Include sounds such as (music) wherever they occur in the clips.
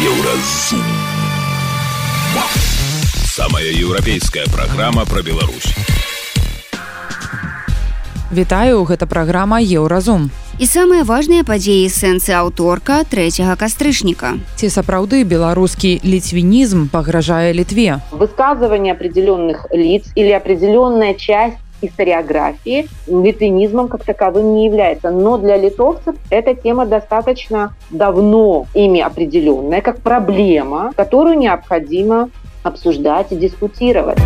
Еўразум. Самая еўрапейская праграма пра Беларусь. Вітаю, гэта праграма Еўразум. І самыя важныя падзеі сэнсы аўторка трэцяга кастрычніка. Ці сапраўды беларускі ліцвінізм пагражае літве. Высказывание определенных лиц или определенная часть историографии литвинизмом как таковым не является. Но для литовцев эта тема достаточно давно ими определенная, как проблема, которую необходимо обсуждать и дискутировать.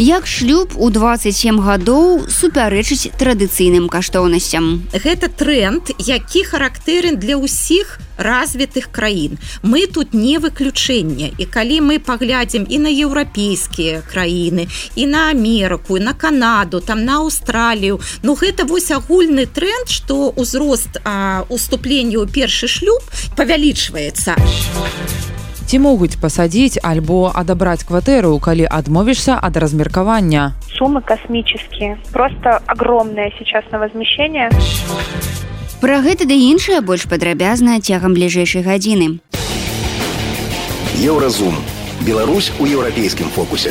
Як шлюб у 27 гадоў супярэчыць традыцыйным каштоўнасцям. Гэта тренд, які характэрен для ўсіх развітых краін. Мы тут не выключэнне. І калі мы паглядзім і на еўрапейскія краіны, і на Амерыку, на Канаду, там на Аўстралію, ну гэта вось агульны тренд, што ўзрост уступлення ў першы шлюб павялічваецца ці могуць пасадзіць альбо адабраць кватэру калі адмовішся ад размеркавання суммы космические. Просто огромное сейчас на возмещение. Про гэта да іншае больш падрабязна цягам бліжэйшай гадзіны. Еўразум. Беларусь у еўрапейскім фокусе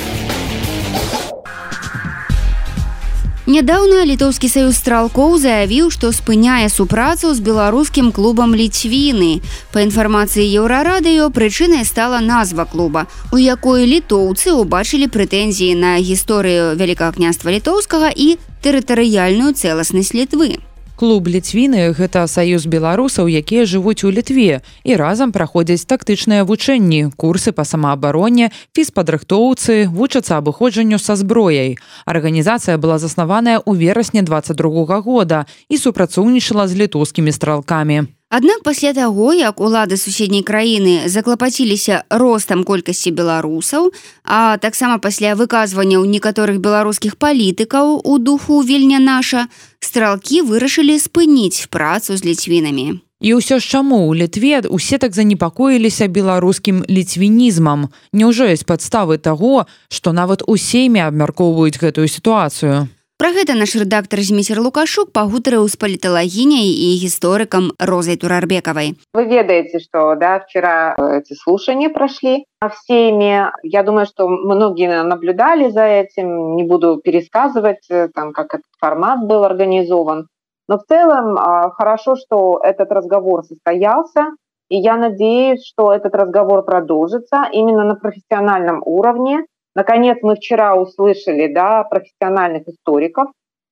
Нядаўна літоўскі саюз стралкоў заявіў, што спыняе супрацу з беларускім клубам ліцвіны. Па інфармацыі еўрарадыё прычынай стала назва клуба, у якой літоўцы ўбачылі прэтэнзіі на гісторыю вялікага княства літоўскага і тэрытарыяльную цэласнасць літвы клуб ліцвіны гэта саюз беларусаў якія жывуць у літве і разам праходзяць тактычныя вучэнні курсы па самаабароне фізпадрыхтоўцы вучацца абыходжанню са зброяй. Арганізацыя была заснаваная ў верасні 22 года і супрацоўнічала з літоўскімі стралкамі Аднак пасля таго, як улады суседняй краіны заклапаціліся ростам колькасці беларусаў, а таксама пасля выказванняў некаторых беларускіх палітыкаў у духу вільня наша, стралкі вырашылі спыніць працу з ліцвінамі. І ўсё ж чаму ў літве усе так занепакоіліся беларускім ліцвінізмам. Няўжо ёсць падставы таго, што нават у сейме абмяркоўваюць гэтую сітуацыю. Пра гэта наш рэдактор змейсер лукашук пагутарыў з паліталагіняй і гісторыкам розай турарбекавай вы ведаеце что да вчера э, эти слушания прошли всеми я думаю что многие наблюдали за этим не буду пересказывать э, там как этот формат был организован но в целом хорошо что этот разговор состоялся и я надеюсь что этот разговор продолжится именно на профессиональном уровне Наконец, мы вчера услышали да, профессиональных историков,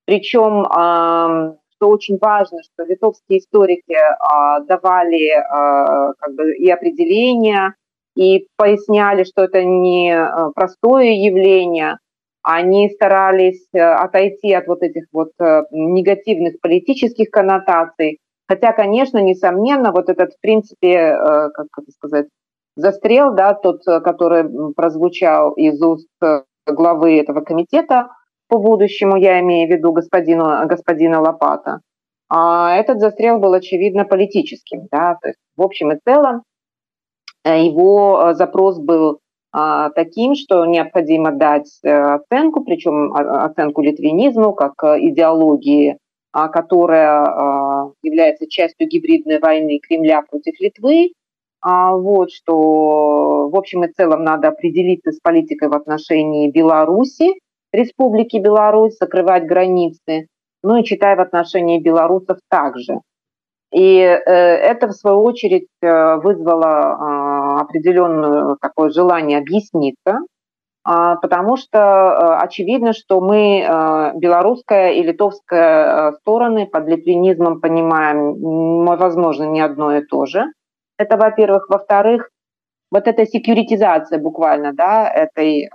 причем, что очень важно, что литовские историки а, давали а, как бы, и определения, и поясняли, что это не а, простое явление, они старались отойти от вот этих вот негативных политических коннотаций. Хотя, конечно, несомненно, вот этот, в принципе, как это сказать, застрел, да, тот, э, который прозвучал из уст э, главы этого комитета по будущему, я имею в виду господина, господина Лопата, а этот застрел был, очевидно, политическим. Да? То есть, в общем и целом, э, его запрос был а, таким, что необходимо дать оценку, причем оценку литвинизму как идеологии, а, которая а, является частью гибридной войны Кремля против Литвы, а, вот, что в общем и целом надо определиться с политикой в отношении Беларуси, Республики Беларусь, закрывать границы, ну и читая в отношении белорусов также. И э, это, в свою очередь, э, вызвало э, определенное такое желание объясниться, э, потому что э, очевидно, что мы, белорусская и литовская стороны, под литвинизмом понимаем, возможно, не одно и то же – это, во-первых. Во-вторых, вот эта секьюритизация буквально да, этой,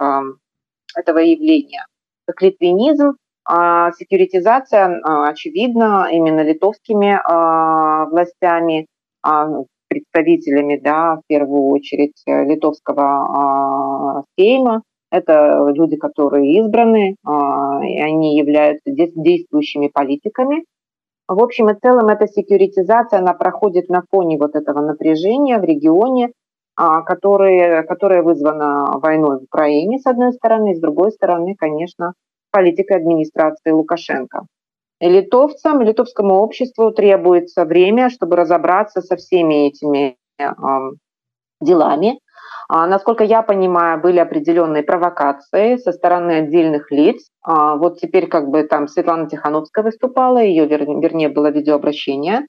этого явления. Как литвинизм, а секьюритизация, очевидно, именно литовскими а, властями, а, представителями, да, в первую очередь, литовского сейма. Это люди, которые избраны, и они являются действующими политиками. В общем и целом эта секьюритизация, она проходит на фоне вот этого напряжения в регионе, а, которое, которое вызвано войной в Украине, с одной стороны, с другой стороны, конечно, политикой администрации Лукашенко. Литовцам, литовскому обществу требуется время, чтобы разобраться со всеми этими делами. А, насколько я понимаю, были определенные провокации со стороны отдельных лиц. А, вот теперь как бы там Светлана Тихановская выступала, ее, вернее, было видеообращение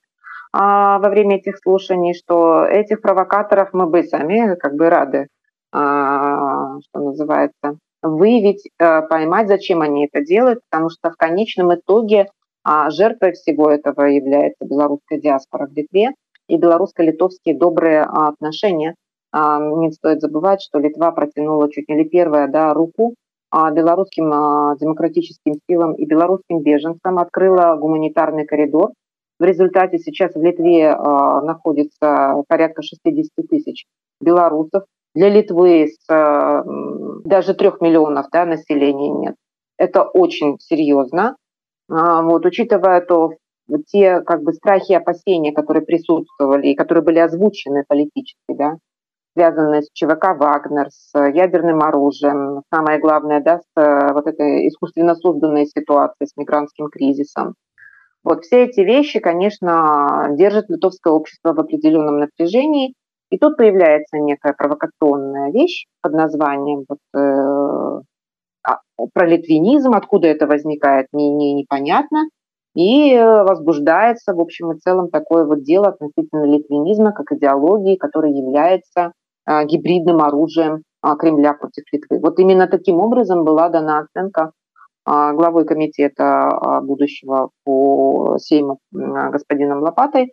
а, во время этих слушаний, что этих провокаторов мы бы сами как бы рады, что называется, выявить, а, поймать, зачем они это делают, потому что в конечном итоге жертвой всего этого является белорусская диаспора в Литве и белорусско-литовские добрые отношения. Не стоит забывать, что Литва протянула чуть не ли первая да, руку белорусским демократическим силам и белорусским беженцам, открыла гуманитарный коридор – в результате сейчас в Литве а, находится порядка 60 тысяч белорусов. Для Литвы с а, даже трех миллионов да, населения нет. Это очень серьезно. А, вот, учитывая то, те как бы страхи и опасения, которые присутствовали и которые были озвучены политически, да, связанные с ЧВК «Вагнер», с ядерным оружием, самое главное, да, с вот этой искусственно созданной ситуацией, с мигрантским кризисом. Вот все эти вещи, конечно, держат литовское общество в определенном напряжении. И тут появляется некая провокационная вещь под названием вот, э, а, пролитвинизм, откуда это возникает, не, не, непонятно. И возбуждается, в общем и целом, такое вот дело относительно литвинизма как идеологии, которая является э, гибридным оружием э, Кремля против Литвы. Вот именно таким образом была дана оценка а, главой комитета а, будущего по Сейму господином Лопатой.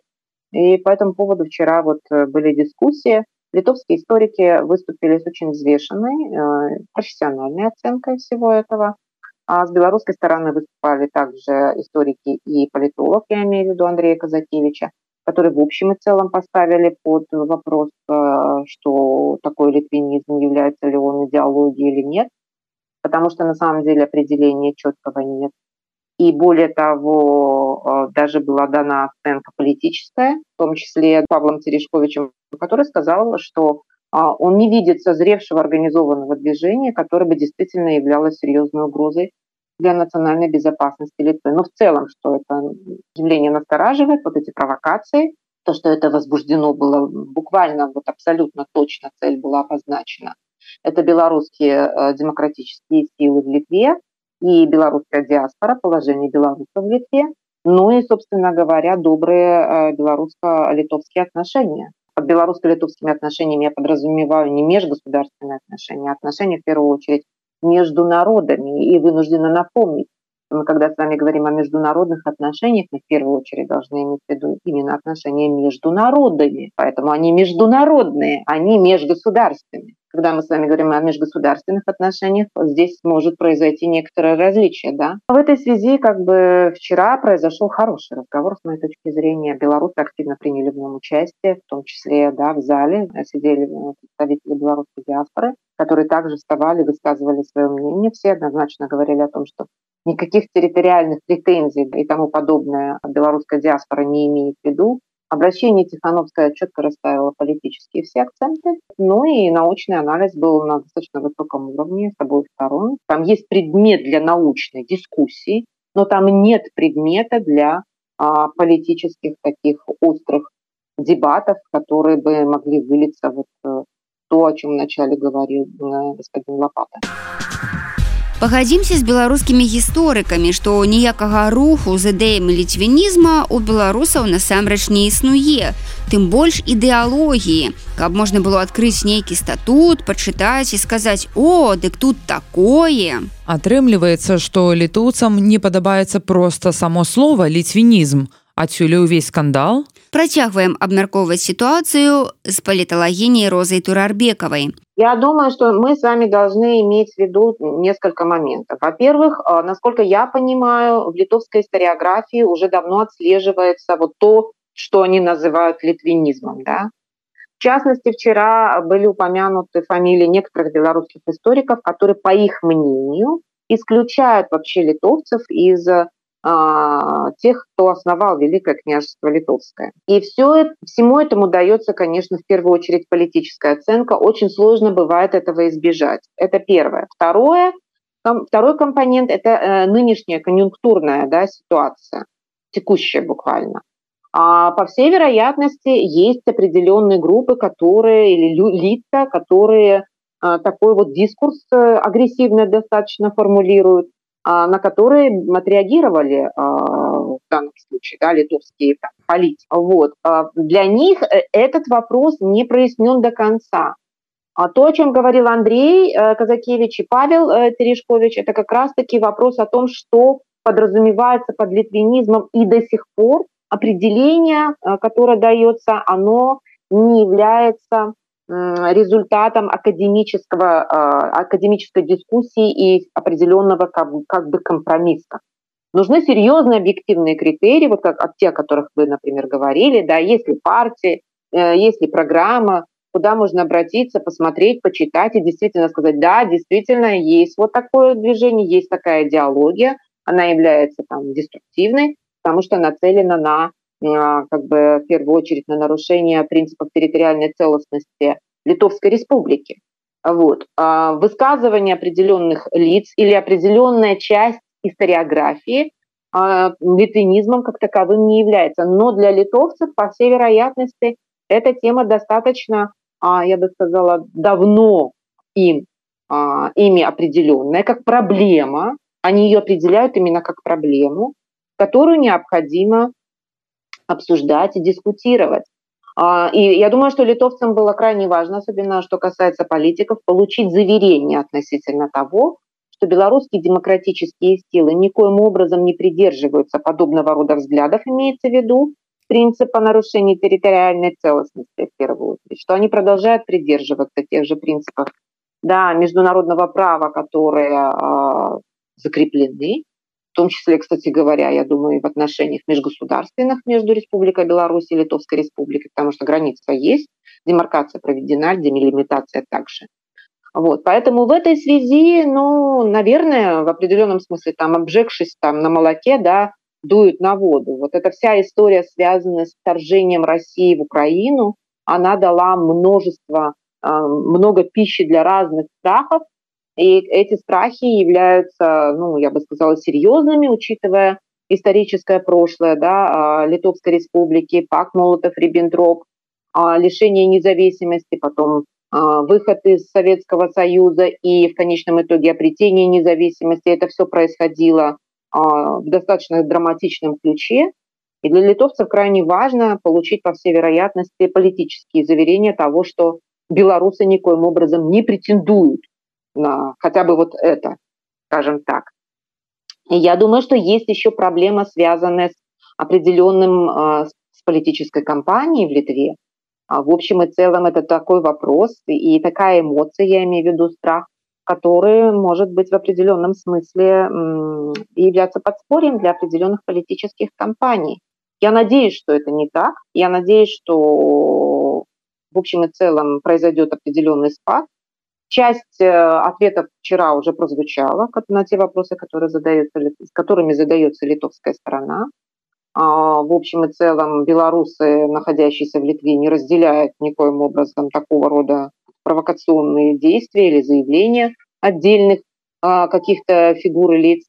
И по этому поводу вчера вот э, были дискуссии. Литовские историки выступили с очень взвешенной, э, профессиональной оценкой всего этого. А с белорусской стороны выступали также историки и политолог, я имею в виду Андрея Казакевича, которые в общем и целом поставили под вопрос, э, что такой литвинизм, является ли он идеологией или нет потому что на самом деле определения четкого нет. И более того, э, даже была дана оценка политическая, в том числе Павлом Терешковичем, который сказал, что а, он не видит созревшего организованного движения, которое бы действительно являлось серьезной угрозой для национальной безопасности Литвы. Но в целом, что это явление настораживает, вот эти провокации, то, что это возбуждено было буквально, вот абсолютно точно цель была обозначена – это белорусские э, демократические силы в Литве и белорусская диаспора, положение белорусов в Литве, ну и, собственно говоря, добрые э, белорусско-литовские отношения. Под белорусско-литовскими отношениями я подразумеваю не межгосударственные отношения, а отношения в первую очередь между народами. И вынуждена напомнить, мы когда с вами говорим о международных отношениях, мы в первую очередь должны иметь в виду именно отношения между народами. Поэтому они международные, они межгосударственные. Когда мы с вами говорим о межгосударственных отношениях, здесь может произойти некоторое различие. Да? В этой связи как бы вчера произошел хороший разговор, с моей точки зрения. Белорусы активно приняли в нем участие, в том числе да, в зале сидели представители белорусской диаспоры, которые также вставали, высказывали свое мнение. Все однозначно говорили о том, что никаких территориальных претензий и тому подобное белорусская диаспора не имеет в виду. Обращение Тихановская четко расставила политические все акценты. Ну и научный анализ был на достаточно высоком уровне с обоих сторон. Там есть предмет для научной дискуссии, но там нет предмета для а, политических таких острых дебатов, которые бы могли вылиться вот э, то, о чем вначале говорил э, господин Лопата пагадзімся з беларускімі гісторыкамі што ніякага руху з ідэямі ліцвінізма у беларусаў насамрэч не існуе. Тым больш ідэалогіі. Каб можна было адкрыць нейкі статут пачытаць і сказаць о дык тут такое атрымліваецца што літоўцам не падабаецца проста само слова ліцвінізм адсюль увесь скандал працягваем абмяркоўваць сітуацыю з паліталагіняй розай турарбекавай Я думаю, что мы с вами должны иметь в виду несколько моментов. Во-первых, а, насколько я понимаю, в литовской историографии уже давно отслеживается вот то, что они называют литвинизмом. Да? В частности, вчера были упомянуты фамилии некоторых белорусских историков, которые, по их мнению, исключают вообще литовцев из а, тех, кто основал Великое княжество Литовское. И все, всему этому дается, конечно, в первую очередь политическая оценка. Очень сложно бывает этого избежать. Это первое. Второе, второй компонент – это э, нынешняя конъюнктурная да, ситуация, текущая буквально. А по всей вероятности есть определенные группы, которые или лица, которые а, такой вот дискурс э, агрессивно достаточно формулируют, а, на которые отреагировали а, в данном случае да, литовские там, политики. Вот. Для них э, этот вопрос не прояснен до конца. А то, о чем говорил Андрей э, Казакевич и Павел Терешкович, это как раз-таки вопрос о том, что подразумевается под литвинизмом и до сих пор определение, которое дается, оно не является результатом академического, академической дискуссии и определенного как, как бы компромисса. Нужны серьезные объективные критерии, вот как те, о которых вы, например, говорили, да, есть ли партия, э, есть ли программа, куда можно обратиться, посмотреть, почитать и действительно сказать, да, действительно есть вот такое движение, есть такая идеология, она является там деструктивной, потому что нацелена на а, как бы в первую очередь на нарушение принципов территориальной целостности Литовской Республики. Вот. А высказывание определенных лиц или определенная часть историографии а, литвинизмом как таковым не является. Но для литовцев, по всей вероятности, эта тема достаточно, я бы сказала, давно им, ими определенная, как проблема. Они ее определяют именно как проблему, которую необходимо обсуждать и дискутировать. А, и я думаю, что литовцам было крайне важно, особенно что касается политиков, получить заверение относительно того, что белорусские демократические силы никоим образом не придерживаются подобного рода взглядов, имеется в виду принципа нарушения территориальной целостности в первую очередь, что они продолжают придерживаться тех же принципов да, международного права, которые э, закреплены, в том числе, кстати говоря, я думаю, в отношениях межгосударственных между Республикой Беларусь и Литовской Республикой, потому что граница есть, демаркация проведена, демилимитация также. Вот, поэтому в этой связи, ну, наверное, в определенном смысле, там, обжегшись там на молоке, да, дуют на воду. Вот эта вся история, связанная с вторжением России в Украину, она дала множество, а, много пищи для разных страхов, и эти страхи являются, ну, я бы сказала, серьезными, учитывая историческое прошлое да, а, Литовской республики, пак Молотов-Риббентроп, а, лишение независимости, потом а, выход из Советского Союза и в конечном итоге обретение независимости. Это все происходило в достаточно драматичном ключе. И для литовцев крайне важно получить, по всей вероятности, политические заверения того, что белорусы никоим образом не претендуют хотя бы вот это, скажем так. И я думаю, что есть еще проблема, связанная с определенным а, с политической кампанией в Литве. А, в общем и целом это такой вопрос и такая эмоция, я имею в виду страх, который может быть в определенном смысле являться подспорьем для определенных политических кампаний. Я надеюсь, что это не так. Я надеюсь, что в общем и целом произойдет определенный спад Часть э, ответов вчера уже прозвучала на те вопросы, которые задаются, с которыми задается литовская сторона. А, в общем и целом белорусы, находящиеся в Литве, не разделяют никоим образом такого рода провокационные действия или заявления отдельных а, каких-то фигур и лиц.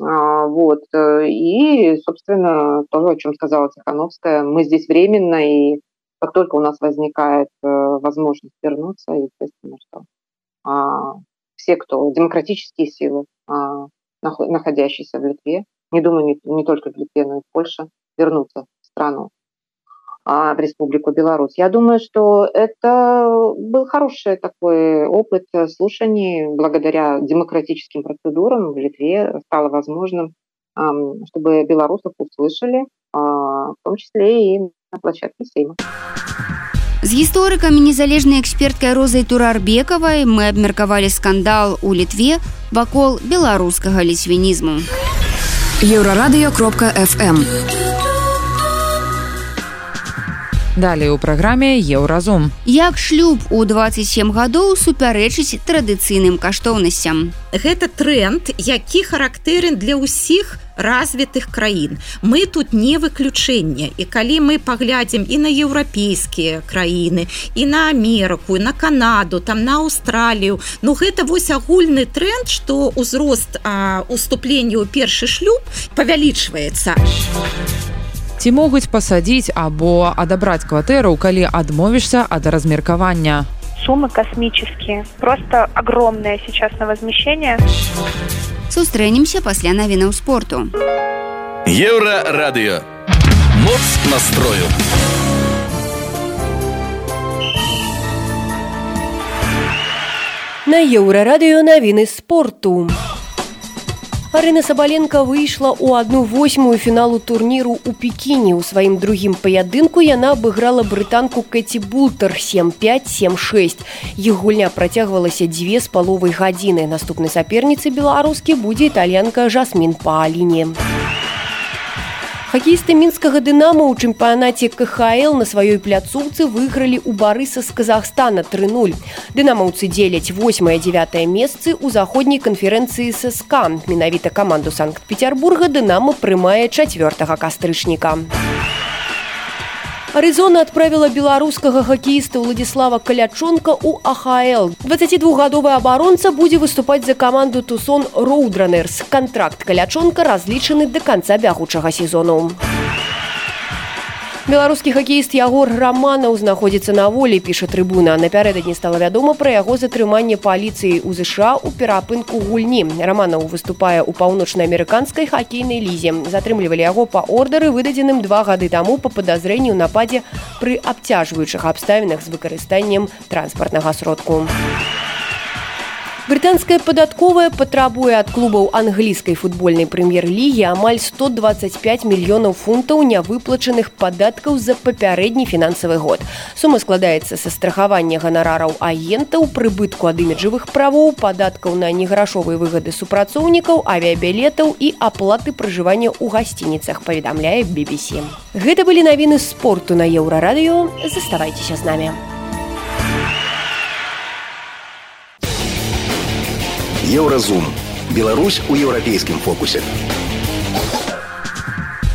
А, вот. Э, и, собственно, то, о чем сказала Тихановская, мы здесь временно, и как только у нас возникает э, возможность вернуться, естественно, что все, кто демократические силы, а, находящиеся в Литве, не думаю, не, не только в Литве, но и в Польше, вернуться в страну, а, в Республику Беларусь. Я думаю, что это был хороший такой опыт слушаний. Благодаря демократическим процедурам в Литве стало возможным, чтобы белорусов услышали, в том числе и на площадке Сейма. Гісторыкамі незалежнай эксперткай розай турарбекавай мы абмеркавалі скандал у літве вакол беларускага ліцвінізму. Еўрарадыё кропка FM. Далей у праграме еўразум. Як шлюб у 27 гадоў супярэчыць традыцыйным каштоўнасцям. Гэта тренд, які характэрен для ўсіх развітых краін. Мы тут не выключэнне. І калі мы паглядзім і на еўрапейскія краіны, і на Амерыку, на Канаду, там на Аўстралію, ну гэта вось агульны тренд, што ўзрост уступлення ў першы шлюб павялічваецца. Ці могуць пасадзіць або адабраць кватэру калі адмовішся ад размеркавання Суммы космические. Просто огромное сейчас на возмещение. Сустрэнемся пасля навінаў спорту. Еўра радыё. Моц настрою. На еўрарадыё навіны спорту. Арына Сабаленко выйшла ў одну восьмую фіналу турніру ў пекіне у сваім другім паядынку яна абыграла брытанку Кэці Бултер 7576 іх гульня працягвалася дзве з паловай гадзіны наступнай саперніцы беларускі будзе італьянка жасмін па аліне хакеісты мінскага дынама ў чэмпіянаце кхл на сваёй пляцоўцы выйгралі ў барыса з казахстана 30 дынамаўцы дзеляць 8 9 месцы ў заходняй канферэнцыі сска менавіта каманду санкт-петербурга дынама прымае 4 кастрычніка Арызона адправіла беларускага хакеіста Владіслава Калячонка ў АХЛ. 22гадовы абаронца будзе выступаць за каманду Тусон Роудранерс. Кантракт Калячонка разлічаны да канца бягучага сезону. Беларускі хакеіст Ягор Раманаў знаходзіцца на волі, піша трыбуна. Напярэдадні стала вядома пра яго затрыманне паліцыі ў ЗША ў перапынку гульні. Раманаў выступае ў паўночна-амерыканскай хакейнай лізе. Затрымлівалі яго па ордары, выдадзеным два гады таму па падазрэнню нападзе пры абцяжваючых абставінах з выкарыстаннем транспартнага сродку. Брытанская падатковая патрабуе ад клубаў англійскай футбольнай прэм'ер-лігі амаль 125 мільёнаў фунтаў нявыплачаных падаткаў за папярэдні фінансавы год. Сума складаецца са страхавання ганарараў агентаў, прыбытку ад іміджавых правоў, падаткаў на неграшовыя выгады супрацоўнікаў, авіябілетаў і аплаты пражывання ў гасцініцах, паведамляе BBC. Гэта былі навіны спорту на еўрарадыё, заставайцеся з намі. Еўразум. Беларусь у еўрапейскім фокусе.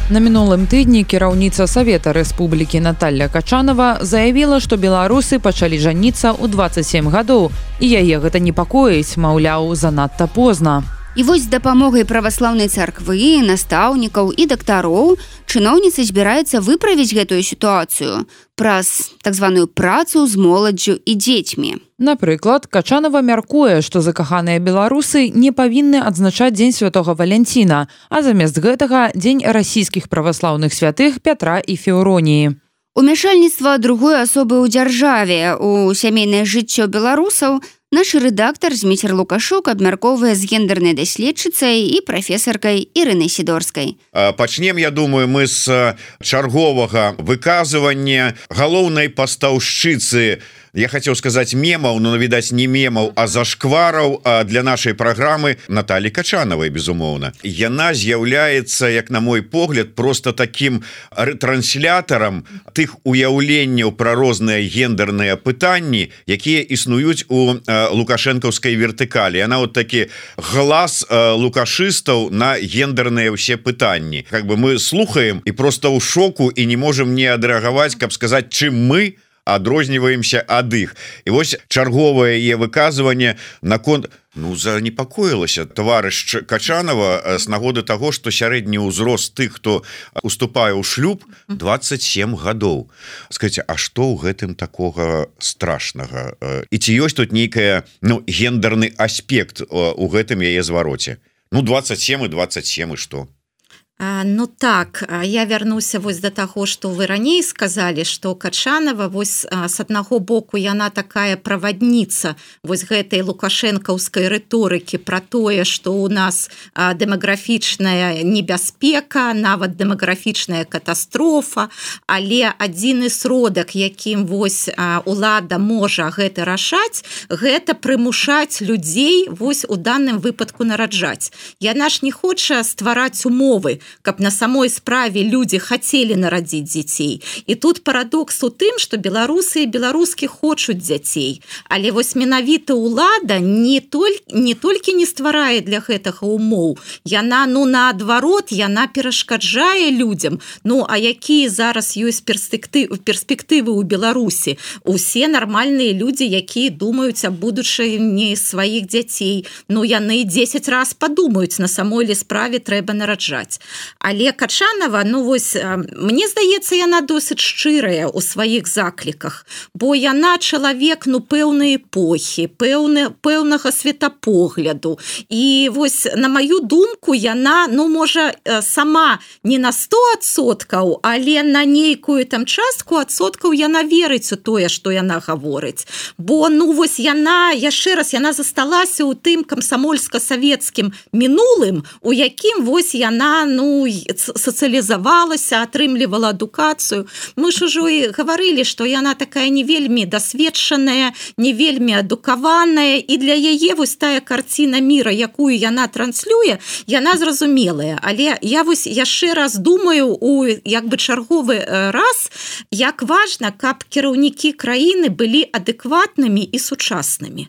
На мінулым тыдні кіраўніца савета рэспублікі Наталля Качанова заявіла, што беларусы пачалі жаніцца ў 27 гадоў і яе гэта непакоіць, маўляў, занадта позна. І вось з дапамогай праваслаўнай царквы, настаўнікаў і дактароў чыноўніца збіраецца выправіць гэтую сітуацыю праз так званую працу з моладдзю і дзецьмі. Напрыклад, Качанова мяркуе, што закаханыя беларусы не павінны адзначаць дзень святого Валенціна, а замест гэтага дзень расійскіх праваслаўных святых Пятра і феўроніі. Умяшальніцтва другой асобы ў дзяржаве у сямейнае жыццё беларусаў Наш рэдактар Зміцер Лукашук абмяркоўвае з гендернай даследчыцай і прафесаркай Ірынай сідорскай. Пачнем, я думаю, мы з чарговага выказывання галоўнай пастаўшчыцы, я хотел сказать мемаў но відаць не мемаў а зашквараў для нашай праграмы Наталі качанавай безумоўна яна з'яўляецца як на мой погляд просто таким ретранслятарам тых уяўленняў пра розныя гендерныя пытанні якія існуюць у лукашэнкаўскай вертыкалі. Она вот такі глаз лукашыстаў на гендерныя ўсе пытанні. Как бы мы слухаем і просто ў шоку і не можем не адрэагаваць каб сказаць чым мы у адрозніваемся ад іх. І вось чарговае е выказыванне наконт ну занепакоілася таварыш качанова з нагоды того что сярэдні ўзрост тых хто уступае ў шлюб 27 гадоў. Скажите А что ў гэтым такого страшнага? І ці ёсць тут нейкая ну гендерны аспект у гэтым яе звароце? Ну 27 і 27 і что Ну так я вярнуся вось да таго што вы раней сказалі што качанова вось с аднаго боку яна такая правадніца вось гэтай лукашэнкаўскай рыторыкі пра тое што ў нас дэмаграфічная небяспека нават дэмаграфічная катастрофа але адзіны сродак якім вось лада можа гэта рашаць гэта прымушаць людзей вось у данным выпадку нараджаць. Яна ж не хоча ствараць умовы каб на самой справе люди хотели нарадзіць дзяцей. І тут парадокс у тым что беларусы беларускі хочуць дзяцей. Але вось менавіта ўлада не толь не толькі не стварае для гэтага умоў яна ну наадварот яна перашкаджае людям ну а якія зараз ёсць перспектыв перспектывы ў беларусі? Усе нармальныя люди якія думаюць о будучай не сваіх дзяцей. Ну яны 10 раз падумаюць на самой ли справе трэба нараджаць але качанова ну вось мне здаецца яна досыць шчырая у сваіх закліках бо яна чалавек ну пэўнай эпохі пэўны пэўнага светапогляду. І вось на маю думку яна ну можа сама не на 100соткаў але на нейкую там частку адсоткаў яна верыць у тое што яна гаворыць. Бо ну вось яна яшчэ раз яна засталася ў тым камсамольска-савецкім мінулым у якім вось яна ну сацыялізавалася атрымлівала адукацыю мы ж ужо і гаварылі што яна такая не вельмі дасведчаная не вельмі адукаваная і для яе вось тая карціна мира якую яна транслюе яна зразумелая. Але я вось яшчэ раз думаю у як бы чарговы раз як важна каб кіраўнікі краіны былі адэкватнымі і сучаснымі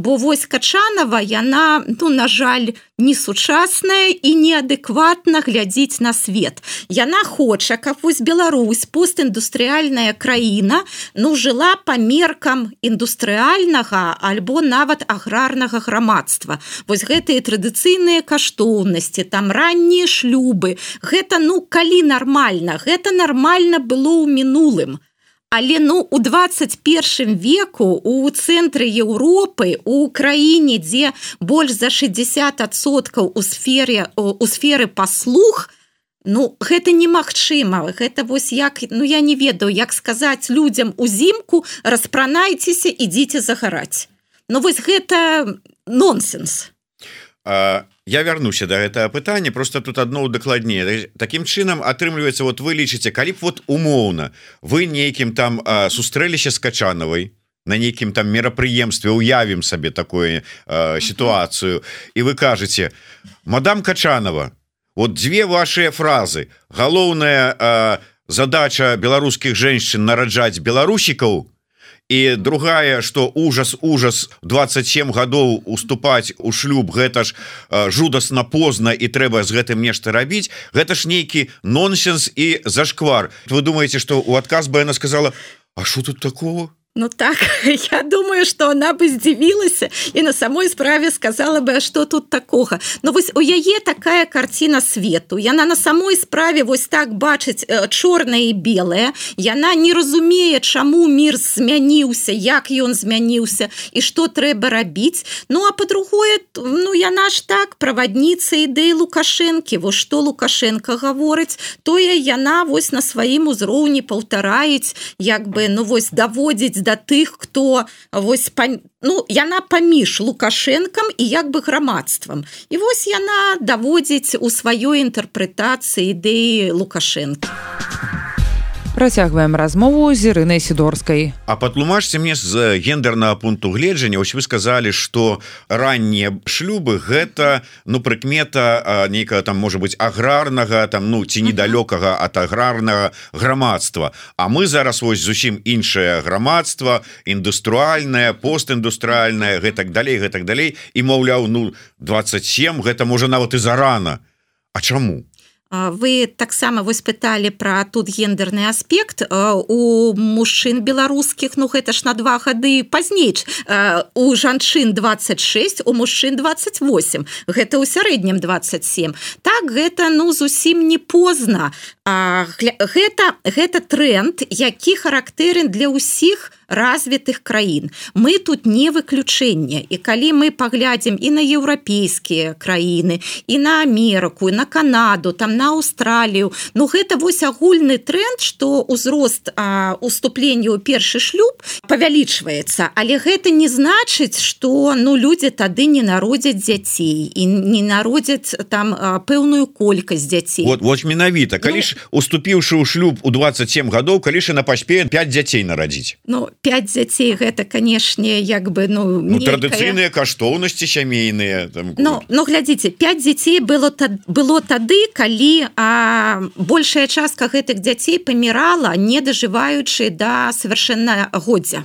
бо вось качанова яна ну на жаль не сучасная і неадэкватна глядзіць на свет. Яна хоча каб вось Беларусь постіндустрыальная краіна ну жыла по меркам індустрыальнага альбо нават аграрнага грамадства. Вось гэтыя традыцыйныя каштоўнасці там раннія шлюбы. Гэта ну калі нармальна? Гэта нармальна было ў мінулым. то Але ну у 21 веку у цэнтры Еўропы у краіне дзе больш за 60соткаў у сфере у сферы паслуг ну гэта немагчыма. Гэта вось як ну я не ведаю як сказаць людзям узімку распранайцеся ідзіце загараць Ну вось гэта нонсенс я вярнуся до гэтага пытання просто тут одно дакладнее таким чынам атрымліваецца вот вы лічыце калі б вот умоўна вы нейкім там сустрэліся с качанавай на нейкім там мерапрыемстве уявім сабе такое сітуацыю і вы кажаце мадам качанова вот две ваши фразы. Галоўная задача беларускіх женщин нараджаць беларусікаў і другая что ужас ужас 27 гадоў уступаць у шлюб гэта ж жудасна позна і трэба з гэтым нешта рабіць гэта ж нейкі нонсенс і зашквар. Вы думаете что у адказ бы яна сказала А что тут такого Ну так (laughs) я думаю что она бы здзівілася і на самой справе сказала бы что тут такога но вось у яе такая картина свету яна на самой справе вось так бачыць э, чорная і белая яна не разумее чаму мир змяніўся як ён змяніўся і что трэба рабіць. Ну а по-другое ну яна ж так правадніца ідэі лукашэнкі. Во что лукашенко гаворыць тое яна вось на сваім узроўні паўтараюць як бы ну вось даводзіць да тых хто вось па, ну яна паміж лукашэнкам і як бы грамадствам і вось яна даводзіць у сваёй інтэрпрэтацыі ідэі лукашэнкі Працягваем размову з ірынай сідорскай. А патлумажце мне з гендернага пункту гледжання ось вы сказалі что раннія шлюбы гэта ну прыкмета нейкая там можа быть аграрнага там ну ці недалёкага ад аграрнага грамадства. А мы зараз вось зусім іншае грамадства індустрыальнае постіндустрыальнае гэтак далей гэтак далей. І маўляў ну 27 гэта можа нават і зарана. А чаму вы таксама вось пыталі про тут гендерны аспект у мужчын беларускіх Ну гэта ж на два гады пазней у жанчын 26 у мужчын 28 гэта ў сярэднім 27 так гэта ну зусім не позна. Гэта гэта тренд які характэрен для ўсіх у развітых краін. Мы тут не выключэнне. І калі мы паглядзім і на еўрапейскія краіны і на Амерыку на Канаду там на Аўстралію Ну гэта вось агульны тренд что ўзрост уступлення ў першы шлюб павялічваецца. Але гэта не значыць что ну людзі тады не народзяць дзяцей і не народзяць там пэўную колькасць дзяцей. Вот вось менавіта. Калі ж ну, уступіўшы ў шлюб у 27 гадоў калі ж на паспеет 5 дзяцей нарадзіць? Ну 5 дзяцей гэта канешне як бы ну, ну традыцыйныя каштоўнасці сямейныя Ну ну глядзіце 5 дзяцей было тад, было тады калі а, большая частка гэтых дзяцей памірала не дажываючы да совершенно годдзя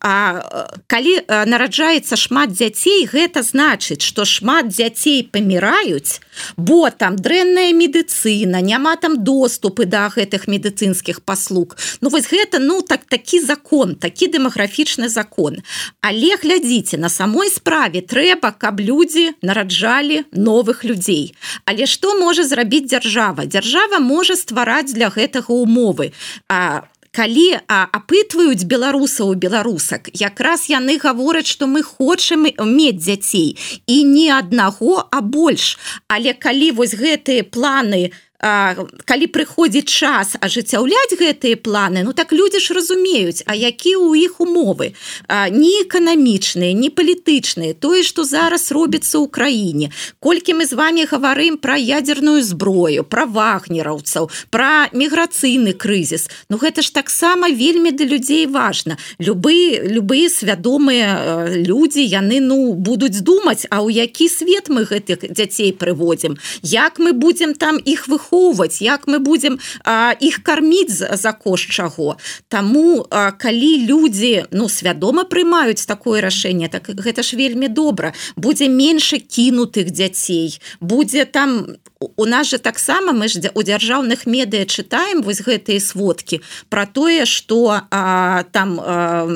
А калі нараджаецца шмат дзяцей гэта значыць что шмат дзяцей паміраюць бо там дрэнная медыцына няма там доступы да гэтых медыцынскіх паслуг. Ну вось гэта ну так такі закон такі дэмаграфічны закон. Але глядзіце на самой справе трэба каб людзі нараджалі новых людзей. Але што можа зрабіць дзяржава? Дзяржава можа ствараць для гэтага умовы. А калі апытваюць беларусаў беларусак. Якраз яны гавораць што мы хочам мець дзяцей. І не аднаго а больш. Але калі вось гэтыя планы калі прыходзіць час ажыццяўляць гэтыя планы ну так людзі ж разумеюць а які ў іх умовы? Не эканамічныя не палітычныя тое што зараз робіцца ў краіне. Колькі мы з вами гаварым пра ядерную зброю пра вагнераўцаў пра міграцыйны крызіс. Ну гэта ж таксама вельмі для людзей важна. Любы любыя свядомыя людзі яны ну будуць думаць а ў які свет мы гэтых дзяцей прыводзім? Як мы будзем там іх выходить ахоўваць як мы будем а, іх карміць за, за кошт чаго. Таму а, калі людзі ну свядома прымаюць такое рашэнне так гэта ж вельмі добра. Будзе менш кінутых дзяцей будзе там у нас же таксама мы ж у дзяржаўных медыа чытаем вось гэтыя сводкі про тое что там а,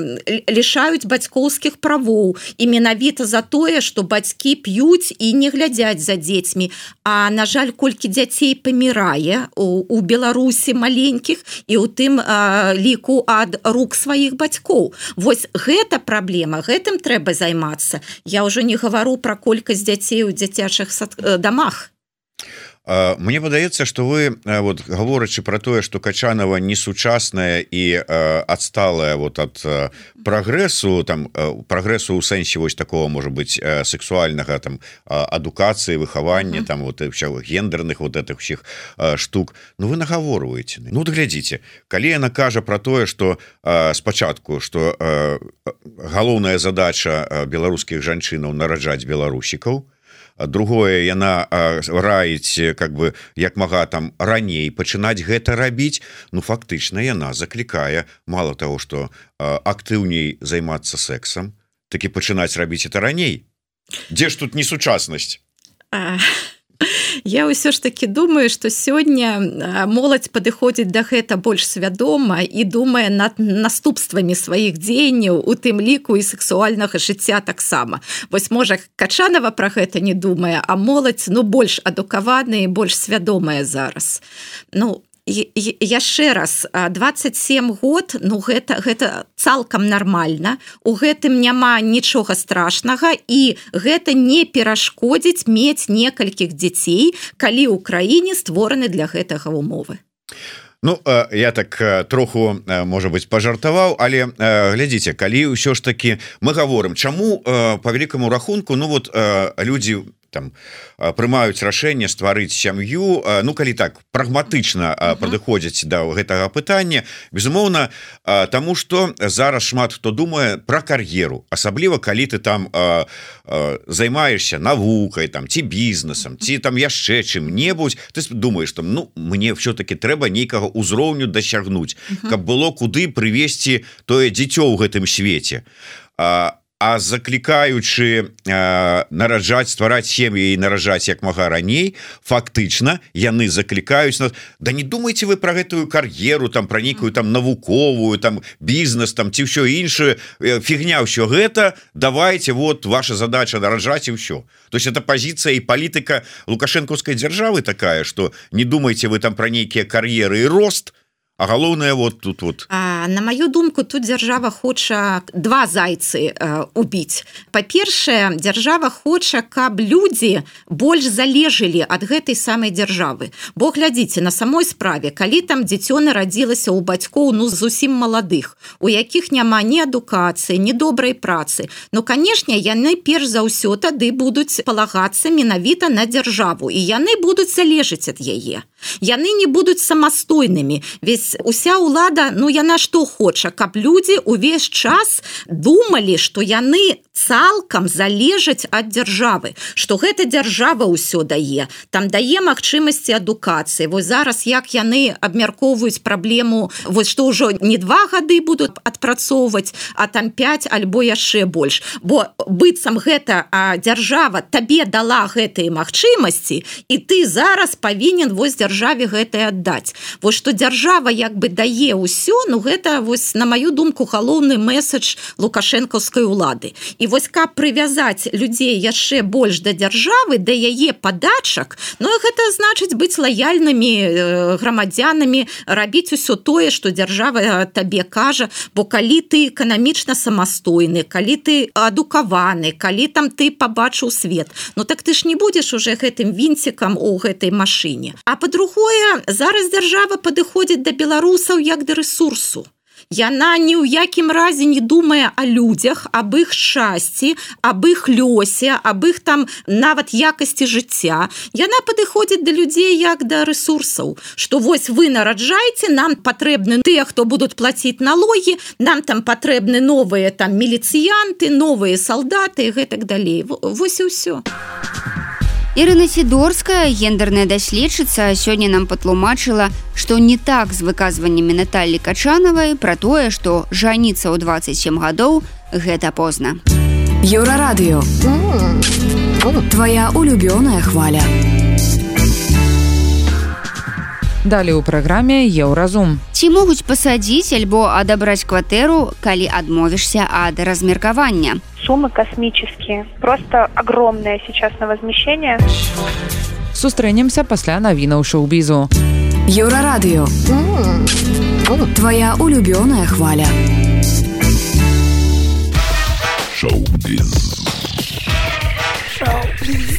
лішаюць бацькоўскіх правоў. І менавіта за тое что бацькі п'юць і не глядзяць за дзецьмі. А на жаль колькі дзяцей памірае у, у беларусі маленькіх і у тым а, ліку ад рук сваіх бацькоў. Вось гэта праблема гэтым трэба займацца. Я ўжо не гавару про колькасць дзяцей у дзіцячых э, дамах Мне падаецца что вы вот гаворачы про тое что качанова несучасная і адсталая вот от прогрессу там прогрессу у сэнсе вось такого может быть сексуальнага там адукацыі выхавання там вот гендерных вот этих всех штук. Ну вы нагаворваете Ну глядзіце калі яна кажа про тое что спачатку что галоўная задача беларускіх жанчынаў нараджаць беларусікаў то другое яна раіць как бы як мага там раней пачынаць гэта рабіць ну фактычна яна заклікае мало того что актыўней займацца сексам такі пачынаць рабіць это раней. Дзе ж тут несучаснасць? А Я ўсё ж таки думаю что сёння моладзь падыходзіць да гэта больш свядома і думае над наступствамі сваіх дзеянняў у тым ліку і сексуальнага жыцця таксама. Вось можа качанова про гэта не думае а моладзь ну больш адукаваная больш свядомая зараз. Ну яшчэ раз 27 год ну гэта гэта цалкам нармальна. У гэтым няма нічога страшнага і гэта не перашкодзіць мець некалькіх дзяцей калі ў краіне створаны для гэтага умовы. Ну я так троху можа быть пажартаваў але глядзіце калі ўсё ж таки мы гаворым чаму по великкаму рахунку ну вот людзі у там прымаюць рашэнне стварыць сям'ю. Ну калі так прагматычна падыходзяць да гэтага пытання безумоўна тому что зараз шмат хто думае про кар'еру асабліва калі ты там займаешься навукай там ці бізнесам ці там яшчэ чым-небудзь ты думаешь там Ну мне все-таки трэба нейкага ўзроўню дасягнуць каб было куды прывесці тое дзіцё ў гэтым свеце. А А заклікаючы э, нараджаць ствараць сем'і і наражаць як мага раней фактычна яны заклікаюць нас Да не думайте вы про гэтую кар'еру там пра нейкую там навуковую там бізнес там ці ўсё іншае фігня ўсё гэта давайте вот ваша задача наражаць і ўсё то есть это пазіцыя і палітыка лукашэнкаўскай дзяржавы такая что не думайте вы там про нейкія кар'еры і рост то А галоўнае вот тут вот. А, на маю думку тут дзяржава хоча два зайцы э, убіць. Па-першае дзяржава хоча каб людзі больш залежылі ад гэтай самай дзяржавы. Бо глядзіце на самой справе калі там дзіцё нарадзілася ў бацькоў ну зусім маладых у якіх няма ні адукацыі ні добрай працы Ну канешне яны перш за ўсё тады будуць палагацца менавіта на дзяржаву і яны будуць залежыць ад яе. Яны не будуць самастойнымі. Весь вось уся ўлада ну яна што хоча каб людзі увесь час думалі што яны цалкам залежаць ад дзяржавы што гэта дзяржава ўсё дае там дае магчымасці адукацыі. Вось зараз як яны абмяркоўваюць праблему вось што ўжо не два гады будуць адпрацоўваць а там 5 альбо яшчэ больш. Бо быццам гэта дзяржава табе дала гэтые магчымасці і ты зараз павінен вось дзяржаве гэтае аддаць. Вось што дзяржава як бы дае ўсё ну гэта вось на маю думку галоўны месседж лукашэнкаўскай улады. І вось каб прывязаць людзей яшчэ больш да дзяржавы да яе падачак Ну гэта значыць быць лаяльнымі э, грамадзянамі рабіць усё тое што дзяржава табе кажа. Бо калі ты эканамічна самастойны калі ты адукаваны калі там ты побачыў свет Ну так ты ж не будзеш уже гэтым вінцікам у гэтай машыне. А по-другое зараз дзяржава падыходзіць да беларусаў як да ресурсу Яна ні ў якім разе не думае о людзях аб іх шчасці аб іх лёсе аб іх там нават якасці жыцця. Яна падыходзіць да людзей як да ресурсаў что вось вы нараджаеце нам патрэбны тыя хто будуць плаціць налогі нам там патрэбны новыя там міліцыянты новыя салдаты гэтак далей. Вось і ўсё Ірына сідорская гендерная даследчыца сёння нам патлумачыла што не так з выказваннямі Наталлі качанавай пра тое што жаніцца ў 27 гадоў гэта позна. Еўрарадыё. Твоя улюбёная хваля Далі ў праграме еўразум ці могуць пасадзіць альбо адабраць кватэру калі адмовішся ад размеркавання суммы космические. Просто огромное сейчас на возмещение. Сустрэнемся пасля навінаў шоу-бізу. Еўрарадыё. Твоя улюбёная хваля. Шоу-біз. Шоу-біз.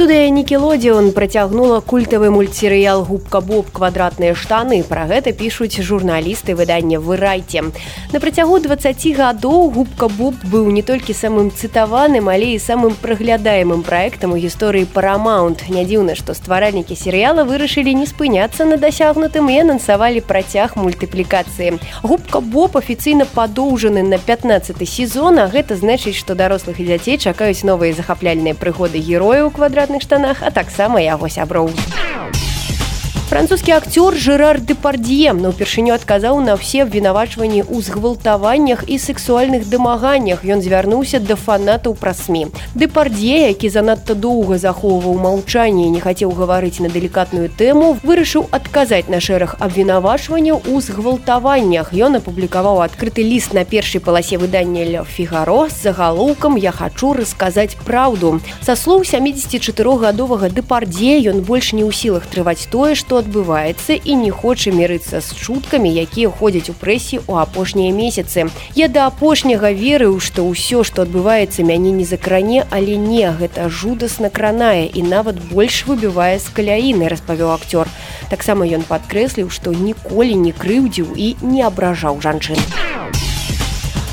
студыя нікелодзеон працягнула культавы мультсерыял губка боб. Квадратныя штаны пра гэта пішуць журналісты выдання вырайце на працягу 20 гадоў губка боб быў не толькі самым цытаваным але і самым праглядаемым праектам у гісторыі парамаунт не дзіўна што стваральнікі серыяла вырашылі не спыняцца на дасягнутым і анансавалі працяг мультыплікацыі. Губка боб афіцыйна падоўжаны на 15 сезона гэта значыць што дарослых і дзяцей чакаюць новыя захапляльныя прыгоды герояў квадрат квадратных штанах, а таксама яго сяброў. Французскі акцёр Жэрар Дэпардье на ўпершыню адказаў на ўсе абвінавачванні ў згвалтаваннях і сексуальных дамаганнях. Ён звярнуўся да фанатаў пра сМ. Дэпардье, які занадта доўга захоўваў маўчанне і не хацеў гаварыць на далікатную тэму, вырашыў адказаць на шэраг абвінавачванняў у згвалтаваннях. Ён апублікаваў адкрыты ліст на першай паласе выдання ля фігаро з загалоўкам я хачу расказаць праўду. Са слоў 74гадовага дэпардзе ён больш не ў сілах трываць тое, што адбываецца і не хоча мірыцца з чуткамі якія ходзяць у прэсе ў апошнія месяцы. Я да апошняга верыў што ўсё што адбываецца мяне не закране але не гэта жудасна кранае і нават больш выбівае з каляіны распавёў акцёр. Таксама ён падкрэсліў што ніколі не крыўдзіў і не абражаў жанчын. а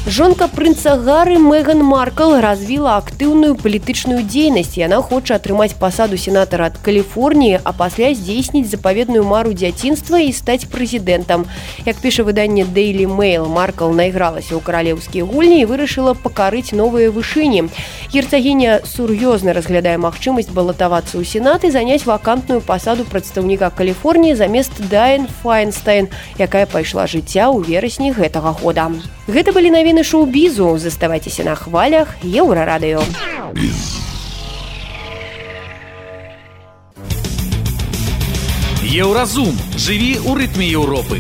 Жонка прынца гары Меган Маркл развіла актыўную палітычную дзейнасць. Яна хоча атрымаць пасаду сенатара ад Каліфорніі, а пасля здзейсніць запаведную мару дзяцінства і стаць прэзідэнтам. Як піша выданне Daily Mail, Маркл найгралася ў каралеўскія гульні і вырашыла пакарыць новыя вышыні. Герцагіня сур'ёзна разглядае магчымасць балатавацца ў сенат і заняць вакантную пасаду прадстаўніка Каліфорніі замест Дайн Файнстайн, якая пайшла жыцця ў верасні гэтага года. Гэта былі навіны шоу-бізу, заставайцеся на хвалях еўрарадыё. Еўразум жыві ў рытме Еўропы.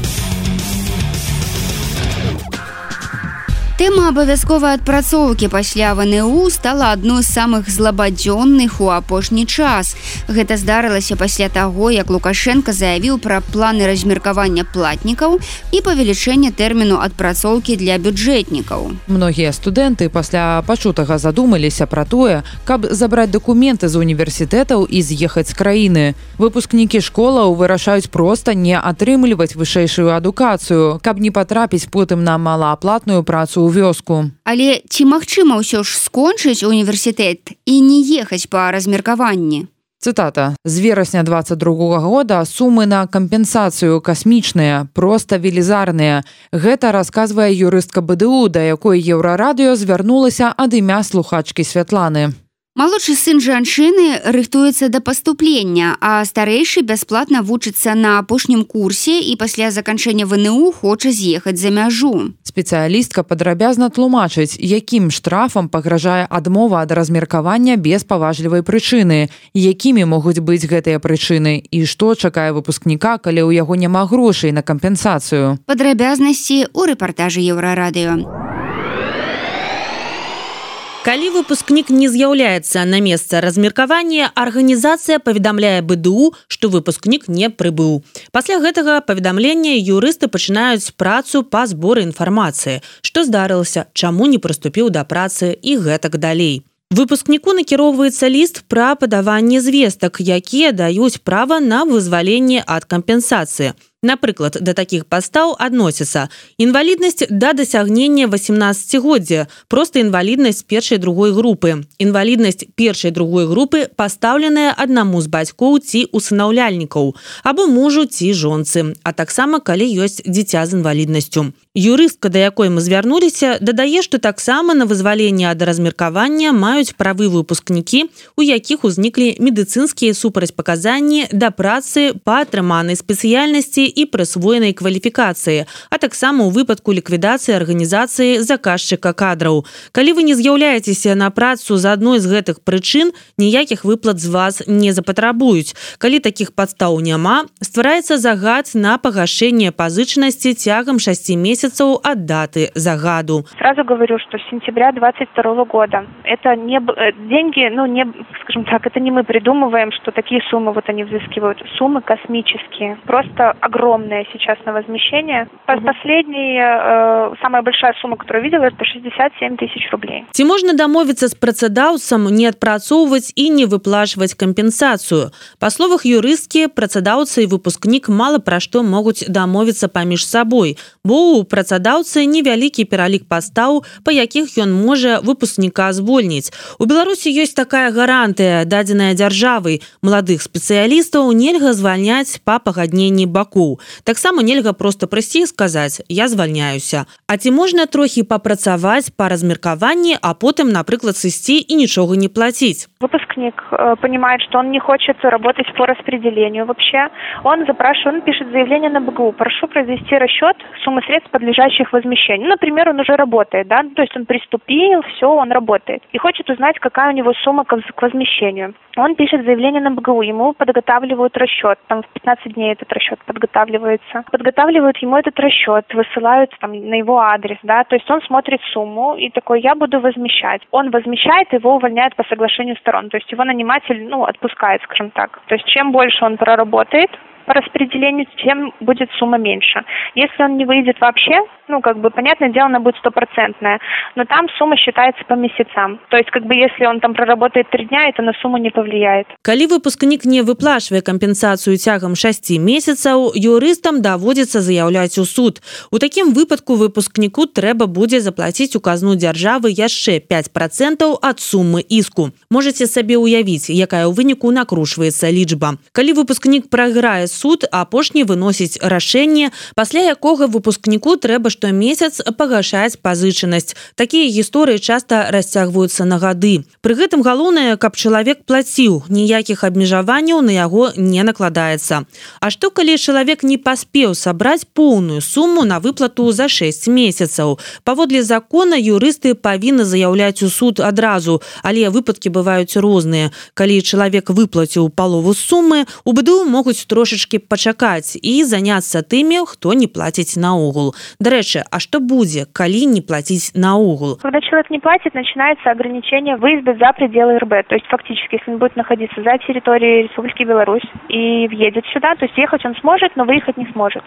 Тэма абавязковай адпрацоўкі пасля ВНУ стала адной з самых злабадзённых у апошні час. Гэта здарылася пасля таго, як Лукашенко заявіў пра планы размеркавання платнікаў і павелічэння тэрміну адпрацоўкі для бюджэтнікаў. Многія студэнты пасля пачутага задумаліся пра тое, каб забраць дакументы з універсітэтаў і з'ехаць з краіны. Выпускнікі школаў вырашаюць проста не атрымліваць вышэйшую адукацыю, каб не патрапіць потым на малааплатную працу ў вёску. Але ці магчыма ўсё ж скончыць універсітэт і не ехаць па размеркаванні? Цытата з верасня 22 года сумы на кампенсацыю касмічныя проста велізарныя гэта расказвае юрыстка бДУ да якой еўрарадыё звярнулася ад імя слухачкі святланы Малодшы сын жанчыны рыхтуецца да паступлення, а старэйшы бясплатна вучыцца на апошнім курсе і пасля заканчэння ВНУ хоча з'ехаць за мяжу. Спецыялістка падрабязна тлумачыць, якім штрафам пагражае адмова ад размеркавання без паважлівай прычыны, якімі могуць быць гэтыя прычыны і што чакае выпускніка, калі ў яго няма грошай на кампенсацыю. Падрабязнасці ў рэпартажы еўрарадыё. Калі выпускнік не з'яўляецца на месца размеркавання, арганізацыя паведамляе БДУ, што выпускнік не прыбыў. Пасля гэтага паведамлення юрысты пачынаюць працу па зборы інфармацыі, што здарылася, чаму не прыступіў да працы і гэтак далей. Выпускніку накіроўваецца ліст пра падаванне звестак, якія даюць права на вызваленне ад кампенсацыі. Напрыклад, да такіх пастаў адносіцца інваліднасць да дасягнення 18годдзя, проста інваліднасць першай другой групы. Інваліднасць першай другой групы пастаўленая аднаму з бацькоў ці усынаўляльнікаў, або мужу ці жонцы, а таксама калі ёсць дзіця з інваліднасцю. Юрыстка, да якой мы звярнуліся, дадае, што таксама на вызваленне ад размеркавання маюць правы выпускнікі, у якіх узніклі медыцынскія супрацьпаказанні да працы па атрыманай спецыяльнасці і прысвоенай кваліфікацыі, а таксама ў выпадку ліквідацыі арганізацыі заказчыка кадраў. Калі вы не з'яўляецеся на працу з адной з гэтых прычын, ніякіх выплат з вас не запатрабуюць. Калі такіх падстаў няма, ствараецца загад на пагашэнне пазычнасці цягам 6 месяцаў ад даты загаду. Сразу говорю, что с сентября 22 года это не э, деньги, ну не, скажем так, это не мы придумываем, что такие суммы вот они взыскивают. Суммы космические. Просто огромная сейчас на возмещение. Угу. Последняя, э, самая большая сумма, которую я видела, это 67 тысяч рублей. Ці можна дамовіцца з працадаўцам не адпрацоўваць і не выплачваць кампенсацыю. Па словах юрысткі, працадаўцы і выпускнік мала пра што могуць дамовіцца паміж сабой, бо у працадаўцы невялікі пералік пастаў, па якіх ён можа выпускніка звольніць. У Беларусі ёсць такая гарантыя, дадзеная дзяржавай маладых спецыялістаў нельга звальняць па пагадненні бакоў. Таксама нельга проста прыйсці і сказаць: я звальняюся. А ці можна трохі папрацаваць па размеркаванні, а потым, напрыклад, сысці і нічога не плаціць. Выпускник э, понимает, что он не хочет работать по распределению вообще. Он запрашивает, он пишет заявление на БГУ. Прошу произвести расчет суммы средств, подлежащих возмещению. Например, он уже работает, да, то есть он приступил, все, он работает. И хочет узнать, какая у него сумма к возмещению. Он пишет заявление на БГУ, ему подготавливают расчет, там в 15 дней этот расчет подготавливается. Подготавливают ему этот расчет, высылают там на его адрес, да, то есть он смотрит сумму и такой, я буду возмещать. Он возмещает, его увольняют по соглашению сторон, то есть его наниматель, ну, отпускает, скажем так. То есть чем больше он проработает, по распределению, тем будет сумма меньше. Если он не выйдет вообще, ну, как бы, понятное дело, она будет стопроцентная, но там сумма считается по месяцам. То есть, как бы, если он там проработает три дня, это на сумму не повлияет. Калі выпускнік не выплачвае кампенсацыю цягам 6 месяцаў, юрыстам даводзіцца заяўляць у суд. У такім выпадку выпускніку трэба будзе заплаціць у казну дзяржавы яшчэ 5 процентаў ад суммы іску. Можаце сабе ўявіць, якая ў выніку накрушваецца лічба. Калі выпускнік прайграе суд апошні выносіць рашэнне пасля якога выпускніку трэба штомесяц пагашаць пазычанасць. Такія гісторыі часта расцягваюцца на гады. Пры гэтым галоўнае каб чалавек плаціў ніякіх абмежаванняў на яго не накладаецца. А што калі чалавек не паспеў сабраць поўную суму на выплату за 6 месяцаў? Паводле закона юрысты павінны заяўляць у суд адразу але выпадкі бываюць розныя. Калі чалавек выплаціў палову сумы у быду могуць трошачки трошки пачакаць і заняцца тымі хто не плаціць наогул дарэчы А што будзе калі не плаціць наогул когда человек не платит начинается ограничение выезда за пределы РБ то есть фактически если он будет находиться за территорией Республики Беларусь и въедет сюда то есть ехать он сможет но выехать не сможет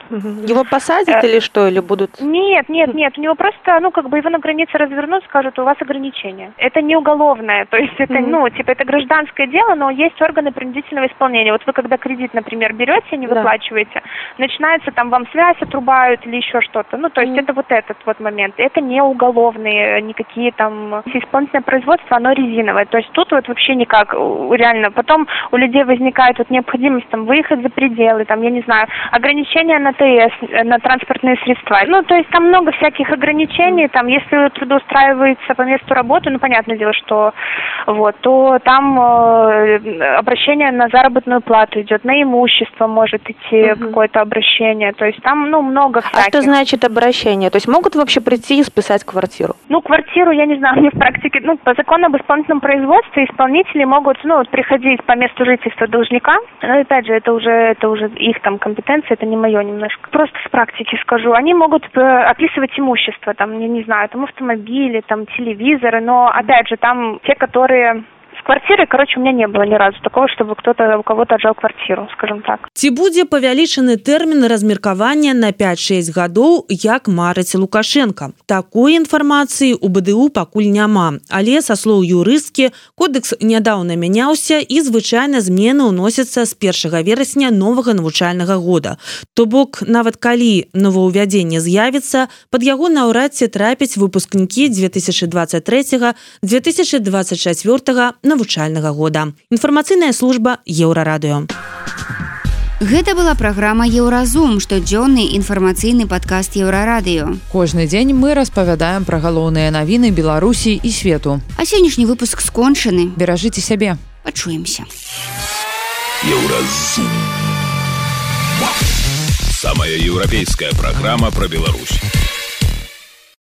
его посадят или что или будут нет нет нет у него просто ну как бы его на границе развернут скажут у вас ограничения это не уголовное то есть это ну типа это гражданское дело но есть органы принудительного исполнения вот вы когда кредит например берете не выплачиваете. Начинается там вам связь отрубают или еще что-то. Ну то есть это вот этот вот момент. Это не уголовные никакие там исполнительное производство оно резиновое. То есть тут вот вообще никак у- реально. Потом у людей возникает вот необходимость там выехать за пределы там я не знаю ограничения на ТС э, на транспортные средства. Ну то есть там много всяких ограничений. Там если вы трудоустраивается по месту работы ну понятное дело что вот то там э, обращение на заработную плату идет на имущество может идти какое-то обращение. То есть там ну много а что всяких. значит обращение? То есть могут вообще прийти и списать квартиру? Ну, квартиру, я не знаю, (laughs) мне в практике, ну, по закону об исполнительном производстве исполнители могут, ну, вот приходить по месту жительства должника, но, опять же, это уже, это уже их там компетенция, это не мое немножко. Просто с практики скажу, они могут э, описывать имущество, там, я не знаю, там автомобили, там телевизоры, но, опять же, там те, которые с квартирой, короче, у меня не было ни разу такого, чтобы кто-то у кого-то отжал квартиру, скажем так. Ці будзе павялічаны тэрмін размеркавання на 5-6 гадоў як марыць лукашенко. Такой інфармацыі у БДУ пакуль няма. Але са слоў юрысткі кодекс нядаўна мяняўся і звычайна змены ўносяцца з 1 верасня новага навучальнага года. То бок нават калі новаўвядзенне з'явіцца под яго наўрад ці трапіць выпускнікі 2023 2024 навучальнага года інфармацыйная служба еўрарадыё Гэта была праграма Еўразум, штодзённы інфармацыйны падкаст еўрарадыё. Кожны дзень мы распавядаем пра галоўныя навіны Беларусі і свету. А сённяшні выпуск скончаны. Беражыце сябе. Пачуемся. Еўразум. Самая европейская программа про Беларусь.